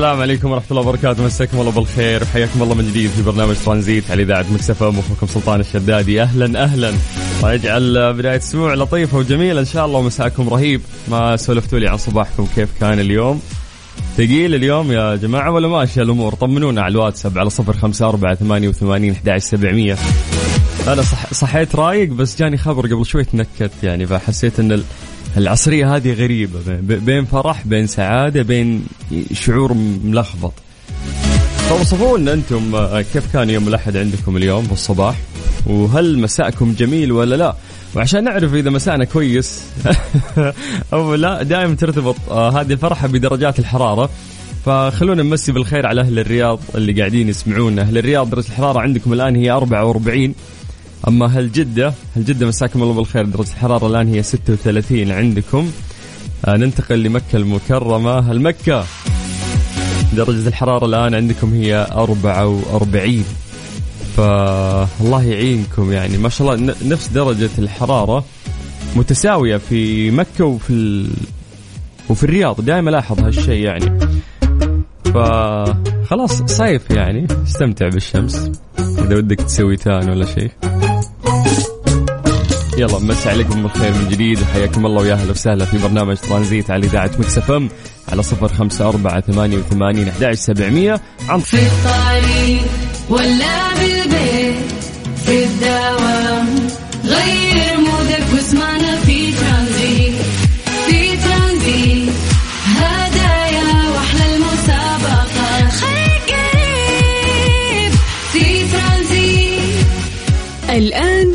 السلام عليكم ورحمة الله وبركاته. مساكم الله بالخير وحياكم الله من جديد في برنامج ترانزيت على إذاعة مكسفة وأخوكم سلطان الشدادي. أهلا أهلا. الله يجعل بداية أسبوع لطيفة وجميلة إن شاء الله. ومساءكم رهيب. ما سولفتوا لي عن صباحكم؟ كيف كان اليوم؟ ثقيل اليوم يا جماعة ولا ماشية الأمور؟ طمنونا على الواتساب على صفر خمسة أربعة ثمانية وثمانين سبعمية. أنا صح صحيت رايق بس جاني خبر قبل شوي تنكت يعني فحسيت أن ال- العصرية هذه غريبة ب- بين فرح بين سعادة بين شعور ملخبط. توصفوا لنا أنتم آه، كيف كان يوم الأحد عندكم اليوم بالصباح وهل مساءكم جميل ولا لا؟ وعشان نعرف إذا مساءنا كويس أو لا دائما ترتبط آه، هذه الفرحة بدرجات الحرارة. فخلونا نمسي بالخير على أهل الرياض اللي قاعدين يسمعونا. أهل الرياض درجة الحرارة عندكم الآن هي 44 أما هل جده هل جده مساكم الله بالخير درجة الحرارة الآن هي 36 عندكم. آه ننتقل لمكة المكرمة. هل مكه درجة الحرارة الآن عندكم هي 44 فالله يعينكم يعني. ما شاء الله نفس درجة الحرارة متساوية في مكة وفي ال... وفي الرياض. دائما الاحظ هالشيء يعني. فخلاص صيف يعني. استمتع بالشمس. إذا ودك تسوي tan ولا شيء. يلا مسي عليكم بالخير من جديد. وحياكم الله ويا أهلا وسهلا في برنامج ترانزيت على إذاعة Mix FM على صفر خمسة أربعة ثمانية وثمانين أحد سبعمية. عن في الطريق ولا بالبيت في الدوام غير مودك واسمعنا في ترانزيت. في ترانزيت هدايا وأحلى المسابقة خليك قريب في ترانزيت. الآن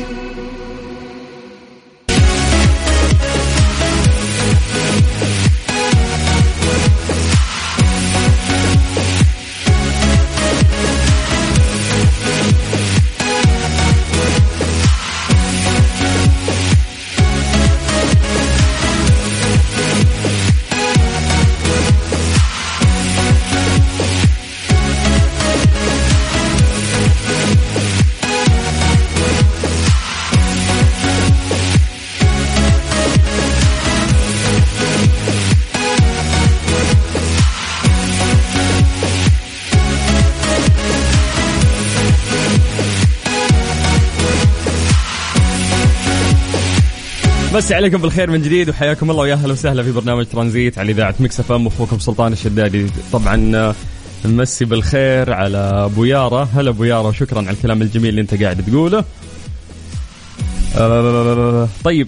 مسي عليكم بالخير من جديد وحياكم الله ويا أهلا وسهلا في برنامج ترانزيت على إذاعة Mix FM اخوكم سلطان الشدادي. طبعا نمسي بالخير على أبو يارا. هلا أبو يارا وشكرا على الكلام الجميل اللي أنت قاعد تقوله. آه، طيب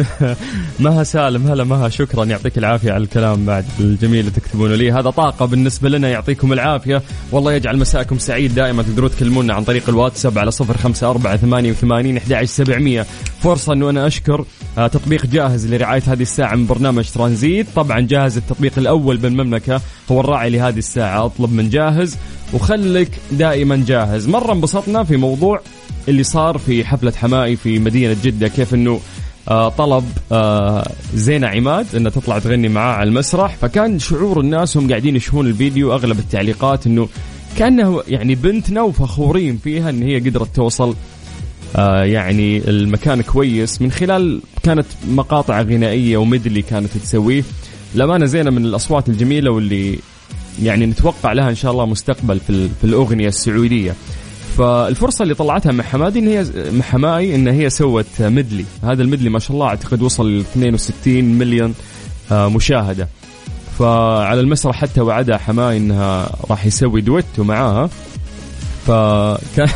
مها سالم هلا مها شكرا يعطيك العافية على الكلام بعد الجميل اللي تكتبونه لي. هذا طاقة بالنسبة لنا يعطيكم العافية. والله يجعل مساءكم سعيد دائما تقدرون تكلمونا عن طريق الواتساب على صفر خمسة أربعة ثمانية وثمانين أحد سبعمية. فرصة أنه أنا أشكر آه، تطبيق جاهز لرعاية هذه الساعة من برنامج ترانزيت. طبعا جاهز التطبيق الأول بالمملكة هو الراعي لهذه الساعة أطلب من جاهز. وخلك دائما جاهز. مرة انبسطنا في موضوع اللي صار في حفلة حمائي في مدينة جدة كيف آه، طلب آه، زينة عماد إنها تطلع تغني معاه على المسرح. فكان شعور الناس هم قاعدين يشوفون الفيديو أغلب التعليقات إنه كأنه يعني بنتنا وفخورين فيها إن هي قدرت توصل آه، يعني المكان كويس. من خلال كانت مقاطع غنائية و medley كانت تسويه. للأمانة زينة من الأصوات الجميلة واللي يعني نتوقع لها إن شاء الله مستقبل في في الأغنية السعودية. فالفرصة اللي طلعتها مع حماقي إن هي مع حماقي إن هي سوت medley، هذا ال medley ما شاء الله أعتقد وصل ل 62 مليون آه، مشاهدة. فعلى المسرح حتى وعدها حماقي إنها راح يسوي دويتو معاها. فكان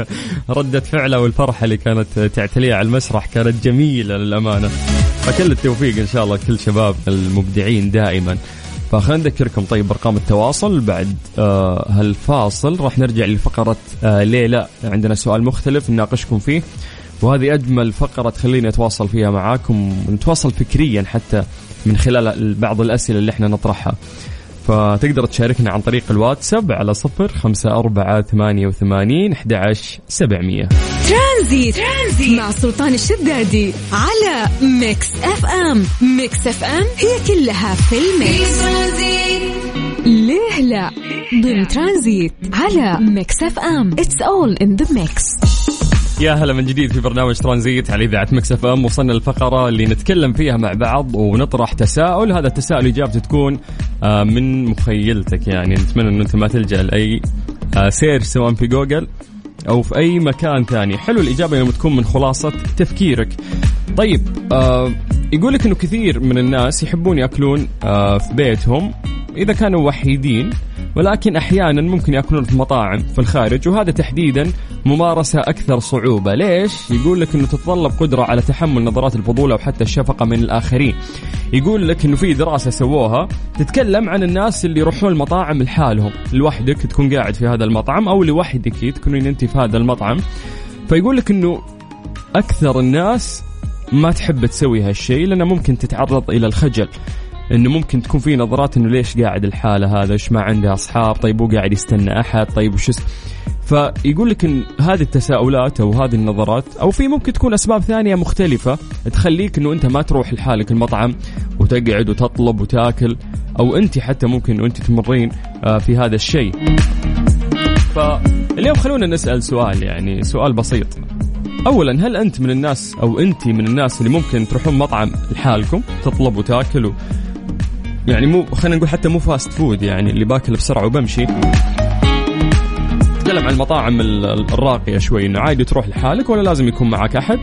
ردة فعله والفرحة اللي كانت تعتليه على المسرح كانت جميلة للأمانة. فكل التوفيق إن شاء الله كل شباب المبدعين دائما. فخلينا نذكركم طيب أرقام التواصل بعد آه هالفاصل. راح نرجع لفقرة آه ليه لا عندنا سؤال مختلف نناقشكم فيه. وهذه أجمل فقرة تخليني أتواصل فيها معاكم ونتواصل فكريا حتى من خلال بعض الأسئلة اللي إحنا نطرحها. فتقدر تشاركنا عن طريق الواتساب على صفر خمسة أربعة ثمانية وثمانين أحد سبعمية. ترانزيت. مع سلطان الشدادي على Mix FM. Mix FM هي كلها في ال mix. ليه لا؟ ضمن ترانزيت على Mix FM. It's all in the mix يا هلا من جديد في برنامج ترانزيت على إذاعة Mix FM وصلنا للفقره اللي نتكلم فيها مع بعض ونطرح تساؤل. هذا التساؤل إجابته تكون آه، من مخيلتك يعني. نتمنى انه أنت ما تلجأ لأي آه، search سواء في جوجل أو في أي مكان ثاني. حلو الإجابة يوم تكون من خلاصة تفكيرك. طيب آه يقول لك إنه كثير من الناس يحبون يأكلون آه في بيتهم إذا كانوا وحيدين ولكن أحيانا ممكن يأكلون في مطاعم في الخارج وهذا تحديدا ممارسة أكثر صعوبة، ليش؟ يقول لك إنه تتطلب قدرة على تحمل نظرات الفضول أو حتى الشفقة من الآخرين. يقول لك إنه في دراسة سووها تتكلم عن الناس اللي يروحون المطاعم لحالهم، لوحدك تكون قاعد في هذا المطعم أو لوحدك تكونين أنت في هذا المطعم. فيقول لك إنه أكثر الناس ما تحب تسوي هالشيء لأنه ممكن تتعرض إلى الخجل. إنه ممكن تكون في نظرات إنه ليش قاعد الحالة هذا؟ إيش ما عنده أصحاب؟ طيب هو قاعد يستنى أحد؟ طيب وش فيقول لك إن هذه التساؤلات أو هذه النظرات أو في ممكن تكون أسباب ثانية مختلفة تخليك إنه أنت ما تروح لحالك المطعم وتقعد وتطلب وتاكل أو أنت حتى ممكن وانت تمرين آه، في هذا الشيء. فاليوم خلونا نسأل سؤال يعني سؤال بسيط. اولا هل أنت من الناس أو انت من الناس اللي ممكن تروحون مطعم لحالكم تطلبوا وتاكلوا يعني مو خلينا نقول حتى مو fast food يعني اللي باكل بسرعة وبمشي. نتكلم عن المطاعم الراقية شوي إنه عادي تروح لحالك ولا لازم يكون معك أحد؟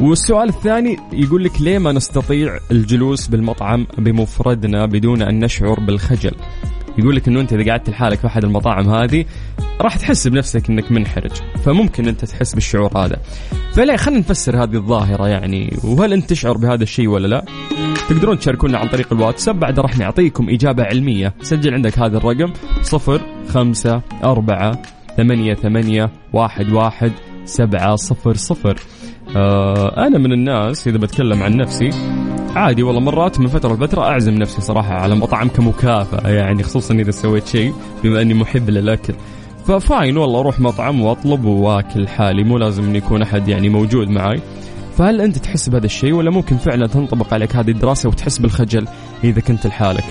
والسؤال الثاني يقول لك ليه ما نستطيع الجلوس بالمطعم بمفردنا بدون أن نشعر بالخجل؟ يقول لك إنه أنت إذا قعدت لحالك في أحد المطاعم هذه راح تحس بنفسك إنك منحرج. فممكن أنت تحس بالشعور هذا. فليه؟ خلينا نفسر هذه الظاهرة يعني. وهل أنت تشعر بهذا الشيء ولا لا؟ تقدرون تشاركونا عن طريق الواتساب. بعد راح نعطيكم إجابة علمية. سجل عندك هذا الرقم صفر خمسة أربعة ثمانية ثمانية واحد واحد سبعة صفر صفر. آه أنا من الناس إذا بتكلم عن نفسي عادي والله مرات من فترة لفترة أعزم نفسي صراحة على مطعم كمكافأة يعني خصوصا إذا سويت شيء بما أني محب للأكل. ففاين والله أروح مطعم وأطلب وأكل حالي مو لازم أن يكون أحد يعني موجود معي فهل أنت تحس بهذا الشيء ولا ممكن فعلا تنطبق عليك هذه الدراسة وتحس بالخجل إذا كنت لحالك؟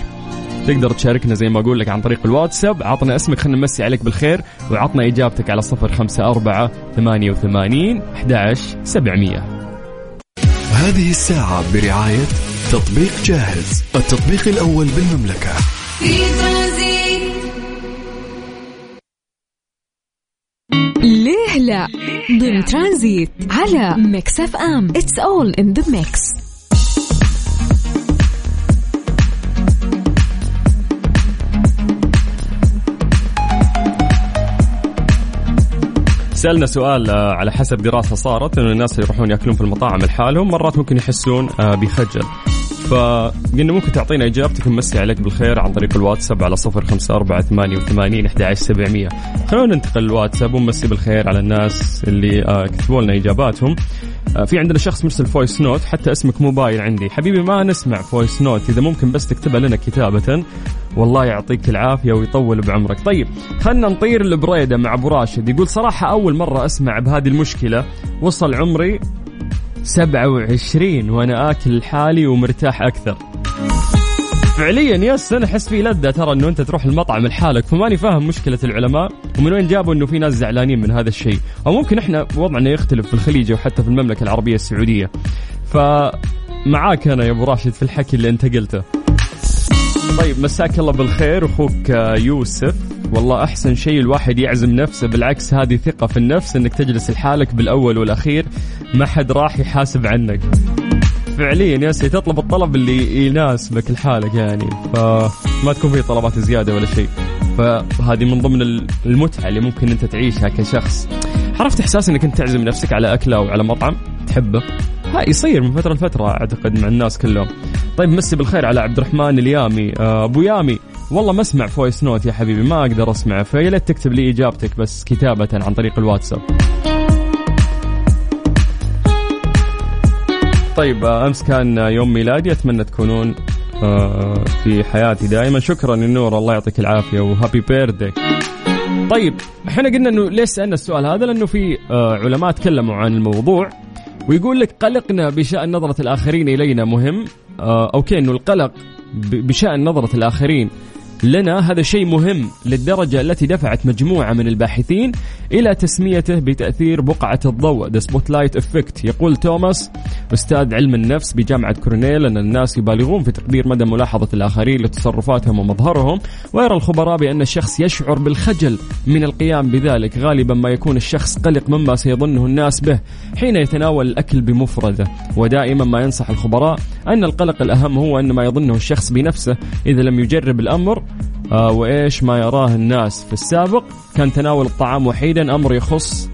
تقدر تشاركنا زي ما أقول لك عن طريق الواتساب. عطنا اسمك خلينا نمسي عليك بالخير وعطنا إجابتك على صفر خمسة أربعة ثمانية وثمانين أحد سبعمية. هذه الساعة برعاية تطبيق جاهز التطبيق الأول بالمملكة. في ضمن ترانزيت على Mix FM. It's all in the mix سألنا سؤال آه، على حسب دراسة صارت أن الناس اللي يروحون يأكلون في المطاعم لحالهم مرات ممكن يحسون آه، بخجل. فقلنا ممكن تعطينا إجابتك نمسي عليك بالخير عن طريق الواتساب على صفر خمسة أربعة ثمانية وثمانين أحد سبعمية. خلونا ننتقل الواتساب ونمسي بالخير على الناس اللي آه، كتبوا لنا إجاباتهم. آه، في عندنا شخص مرسل voice note حتى اسمك مو باين عندي. حبيبي ما نسمع voice note إذا ممكن بس تكتبها لنا كتابة. والله يعطيك العافية ويطول بعمرك. طيب خلنا نطير البريدة مع أبو راشد. يقول صراحة أول مرة أسمع بهذه المشكلة. وصل عمري 27 وأنا آكل لحالي ومرتاح أكثر. فعليا يس أنا أحس في لذة ترى إنه أنت تروح المطعم لحالك فماني فاهم مشكلة العلماء ومن وين جابوا إنه في ناس زعلانين من هذا الشيء. أو ممكن إحنا وضعنا يختلف في الخليج وحتى في المملكة العربية السعودية. فمعاك أنا يا أبو راشد في الحكي اللي أنت قلته. طيب مساك الله بالخير أخوك يوسف. والله أحسن شيء الواحد يعزم نفسه بالعكس هذه ثقة في النفس إنك تجلس لحالك بالأول والأخير ما حد راح يحاسب عنك. فعليا يا سي تطلب الطلب اللي يناسبك لحالك يعني فما تكون في طلبات زيادة ولا شيء. فهذه من ضمن المتعة اللي ممكن أنت تعيشها كشخص. عرفت إحساس إنك أنت تعزم نفسك على أكلة أو على مطعم؟ تحبه؟ ها يصير من فترة لفترة أعتقد مع الناس كلهم. طيب مسي بالخير على عبد الرحمن اليامي. آه، أبو يامي والله ما اسمع voice note يا حبيبي ما أقدر اسمعه فيا ليت تكتب لي إجابتك بس كتابة عن طريق الواتساب. طيب آه، أمس كان يوم ميلادي أتمنى تكونون آه، في حياتي دائما. شكرا النور الله يعطيك العافية و happy birthday. طيب إحنا قلنا إنه ليش سألنا السؤال هذا؟ لأنه في علماء تكلموا عن الموضوع ويقول لك قلقنا بشأن نظرة الآخرين إلينا مهم. آه okay أنه القلق بشأن نظرة الآخرين. لنا هذا شيء مهم للدرجة التي دفعت مجموعة من الباحثين إلى تسميته بتأثير بقعة الضوء. The Spotlight Effect. يقول توماس أستاذ علم النفس بجامعة كورنيل أن الناس يبالغون في تقدير مدى ملاحظة الآخرين لتصرفاتهم ومظهرهم ويرى الخبراء بأن الشخص يشعر بالخجل من القيام بذلك. غالبا ما يكون الشخص قلق مما سيظنه الناس به حين يتناول الأكل بمفردة. ودائما ما ينصح الخبراء أن القلق الأهم هو أن ما يظنه الشخص بنفسه إذا لم يجرب الأمر آه وإيش ما يراه الناس. في السابق كان تناول الطعام وحيدا أمر يخص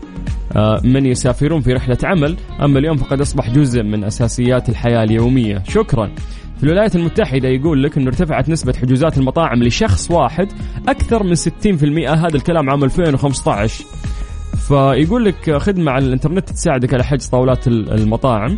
آه من يسافرون في رحلة عمل. أما اليوم فقد أصبح جزء من أساسيات الحياة اليومية. شكرا. في الولايات المتحدة يقول لك إنه ارتفعت نسبة حجوزات المطاعم لشخص واحد أكثر من 60% هذا الكلام عام 2015 فيقول لك خدمة على الإنترنت تساعدك على حجز طاولات المطاعم.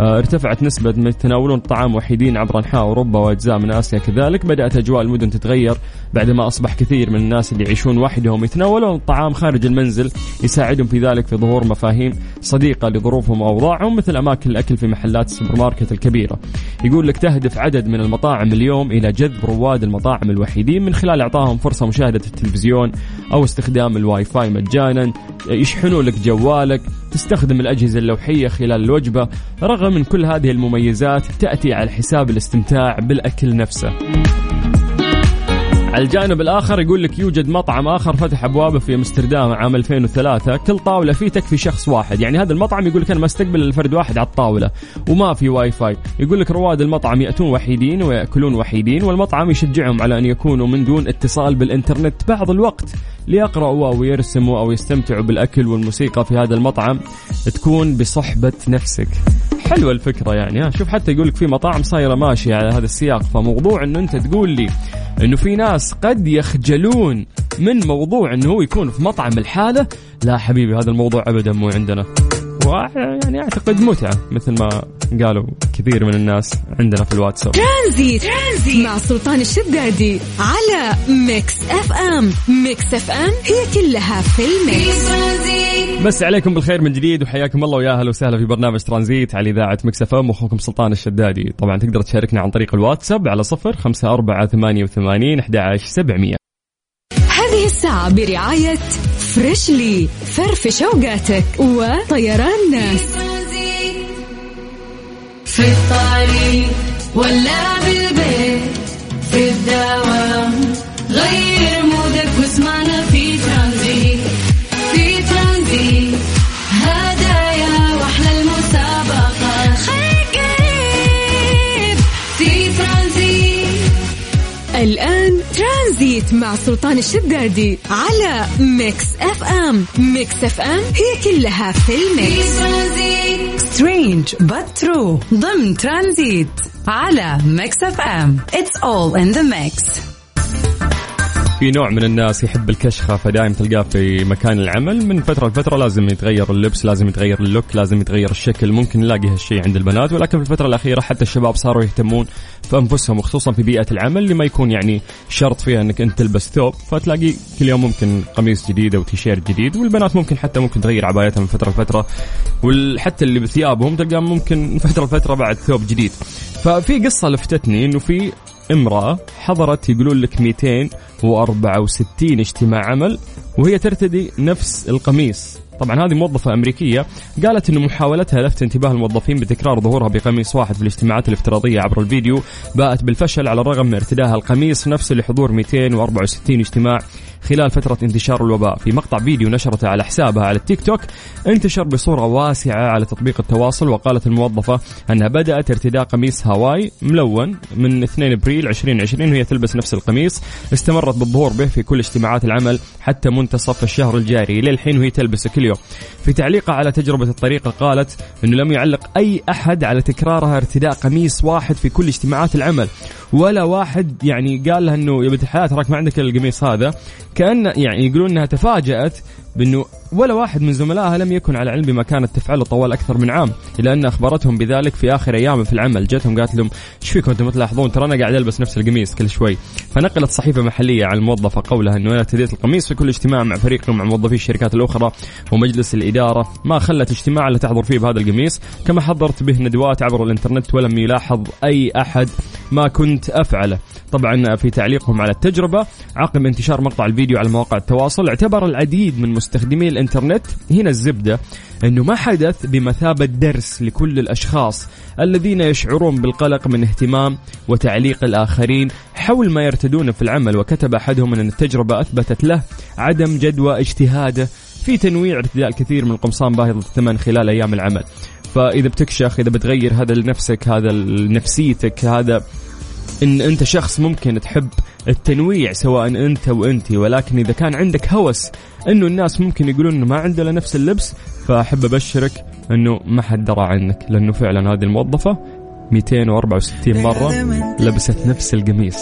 ارتفعت نسبة من يتناولون الطعام وحيدين عبر أنحاء أوروبا وأجزاء من آسيا كذلك. بدأت أجواء المدن تتغير بعدما أصبح كثير من الناس اللي يعيشون وحدهم يتناولون الطعام خارج المنزل يساعدهم في ذلك في ظهور مفاهيم صديقة لظروفهم وأوضاعهم مثل أماكن الأكل في محلات السوبر ماركت الكبيرة. يقول لك تهدف عدد من المطاعم اليوم إلى جذب رواد المطاعم الوحيدين من خلال إعطائهم فرصة مشاهدة التلفزيون أو استخدام الواي فاي مجانا. يشحنوا لك جوالك تستخدم الأجهزة اللوحية خلال الوجبة رغم من كل هذه المميزات تأتي على حساب الاستمتاع بالأكل نفسه. على الجانب الآخر يقول لك يوجد مطعم آخر فتح أبوابه في أمستردام عام 2003 كل طاولة فيه تكفي شخص واحد. يعني هذا المطعم يقول لك أنا ما أستقبل إلا فرد واحد على الطاولة وما في واي فاي يقول لك رواد المطعم يأتون وحيدين ويأكلون وحيدين والمطعم يشجعهم على أن يكونوا من دون اتصال بالإنترنت. بعض الوقت ليقرأوا أو يرسموا أو يستمتعوا بالأكل والموسيقى في هذا المطعم تكون بصحبة نفسك. حلوة الفكرة يعني. ها شوف حتى يقول لك في مطاعم صايرة ماشية على هذا السياق. فموضوع إنه أنت تقول لي إنه في ناس قد يخجلون من موضوع إنه هو يكون في مطعم الحالة. لا حبيبي هذا الموضوع ابدا مو عندنا. يعني أعتقد متعة مثل ما قالوا كثير من الناس عندنا في الواتساب. ترانزيت, ترانزيت. مع سلطان الشدادي على Mix FM. Mix FM هي كلها في ال mix. نمسي عليكم بالخير من جديد وحياكم الله ويا أهلا وسهلا في برنامج ترانزيت على إذاعة Mix FM. واخوكم سلطان الشدادي. طبعا تقدر تشاركنا عن طريق الواتساب على صفر خمسة أربعة ثمانية وثمانين أحد سبعمية. هذه الساعة برعاية Freshly فرفش اوقاتك وطيران ناس في الطريق ولا بالبيت في الدوام. مع سلطان الشدادي على Mix FM. Mix FM هي كلها في ال mix. Strange But True ضمن ترانزيت على Mix FM. It's all in the mix في نوع من الناس يحب الكشخة فدائما تلقاه في مكان العمل. من فترة لفترة لازم يتغير اللبس لازم يتغير ال look لازم يتغير الشكل. ممكن نلاقي هالشيء عند البنات ولكن في الفترة الأخيرة حتى الشباب صاروا يهتمون في أنفسهم وخصوصا في بيئة العمل اللي ما يكون يعني شرط فيها أنك أنت تلبس ثوب فتلاقي كل يوم ممكن قميص جديد أو تيشيرت جديد. والبنات ممكن حتى ممكن تغير عبايتها من فترة لفترة وحتى اللي بثيابهم تلقاهم ممكن من فترة لفترة بعد ثوب جديد. ففي قصة لفتتني إنه في امرأة حضرت يقولون لك 264 اجتماع عمل وهي ترتدي نفس القميص. طبعا هذه موظفة أمريكية قالت أن محاولتها لفت انتباه الموظفين بتكرار ظهورها بقميص واحد في الاجتماعات الافتراضية عبر الفيديو باءت بالفشل على الرغم من ارتداها القميص نفسه لحضور 264 اجتماع. خلال فترة انتشار الوباء. في مقطع فيديو نشرته على حسابها على التيك توك انتشر بصورة واسعة على تطبيق التواصل وقالت الموظفة أنها بدأت ارتداء قميص هاواي ملون من 2 أبريل 2020 وهي تلبس نفس القميص استمرت بالظهور به في كل اجتماعات العمل حتى منتصف الشهر الجاري. للحين وهي تلبسه كل يوم. في تعليقها على تجربة الطريقة قالت أنه لم يعلق أي أحد على تكرارها ارتداء قميص واحد في كل اجتماعات العمل. ولا واحد يعني قال لها إنه يا بنت الحياة تراك ما عندك القميص هذا. كأن يعني يقولون إنها تفاجأت بأنه ولا واحد من زملائها لم يكن على علم بما كانت تفعله طوال أكثر من عام إلا أن أخبرتهم بذلك في آخر أيام في العمل. جتهم قالت لهم إيش فيكم أنتم تلاحظون؟ ترى أنا قاعد ألبس نفس القميص كل شوي. فنقلت صحيفة محلية عن الموظفة قولها إنه أنا ارتديت القميص في كل اجتماع مع فريق مع موظفي الشركات الأخرى ومجلس الإدارة. ما خلت اجتماع الا تحضر فيه بهذا القميص. كما حضرت به ندوات عبر الإنترنت ولم يلاحظ أي أحد ما كنت أفعله. طبعا في تعليقهم على التجربة عقب انتشار مقطع الفيديو على مواقع التواصل اعتبر العديد من مستخدمي الإنترنت هنا الزبدة إنه ما حدث بمثابة درس لكل الأشخاص الذين يشعرون بالقلق من اهتمام وتعليق الآخرين حول ما يرتدونه في العمل. وكتب أحدهم أن التجربة أثبتت له عدم جدوى اجتهاده في تنويع ارتداء الكثير من القمصان باهظة الثمن خلال أيام العمل. فإذا بتكشخ إذا بتغير هذا لنفسك هذا لنفسيتك هذا إن أنت شخص ممكن تحب التنويع سواء أنت وانت. ولكن إذا كان عندك هوس إنه الناس ممكن يقولون إنه ما عندنا نفس اللبس فأحب أبشرك إنه ما حد درى عنك. لأنه فعلا هذه الموظفة 264 مرة لبست نفس القميص.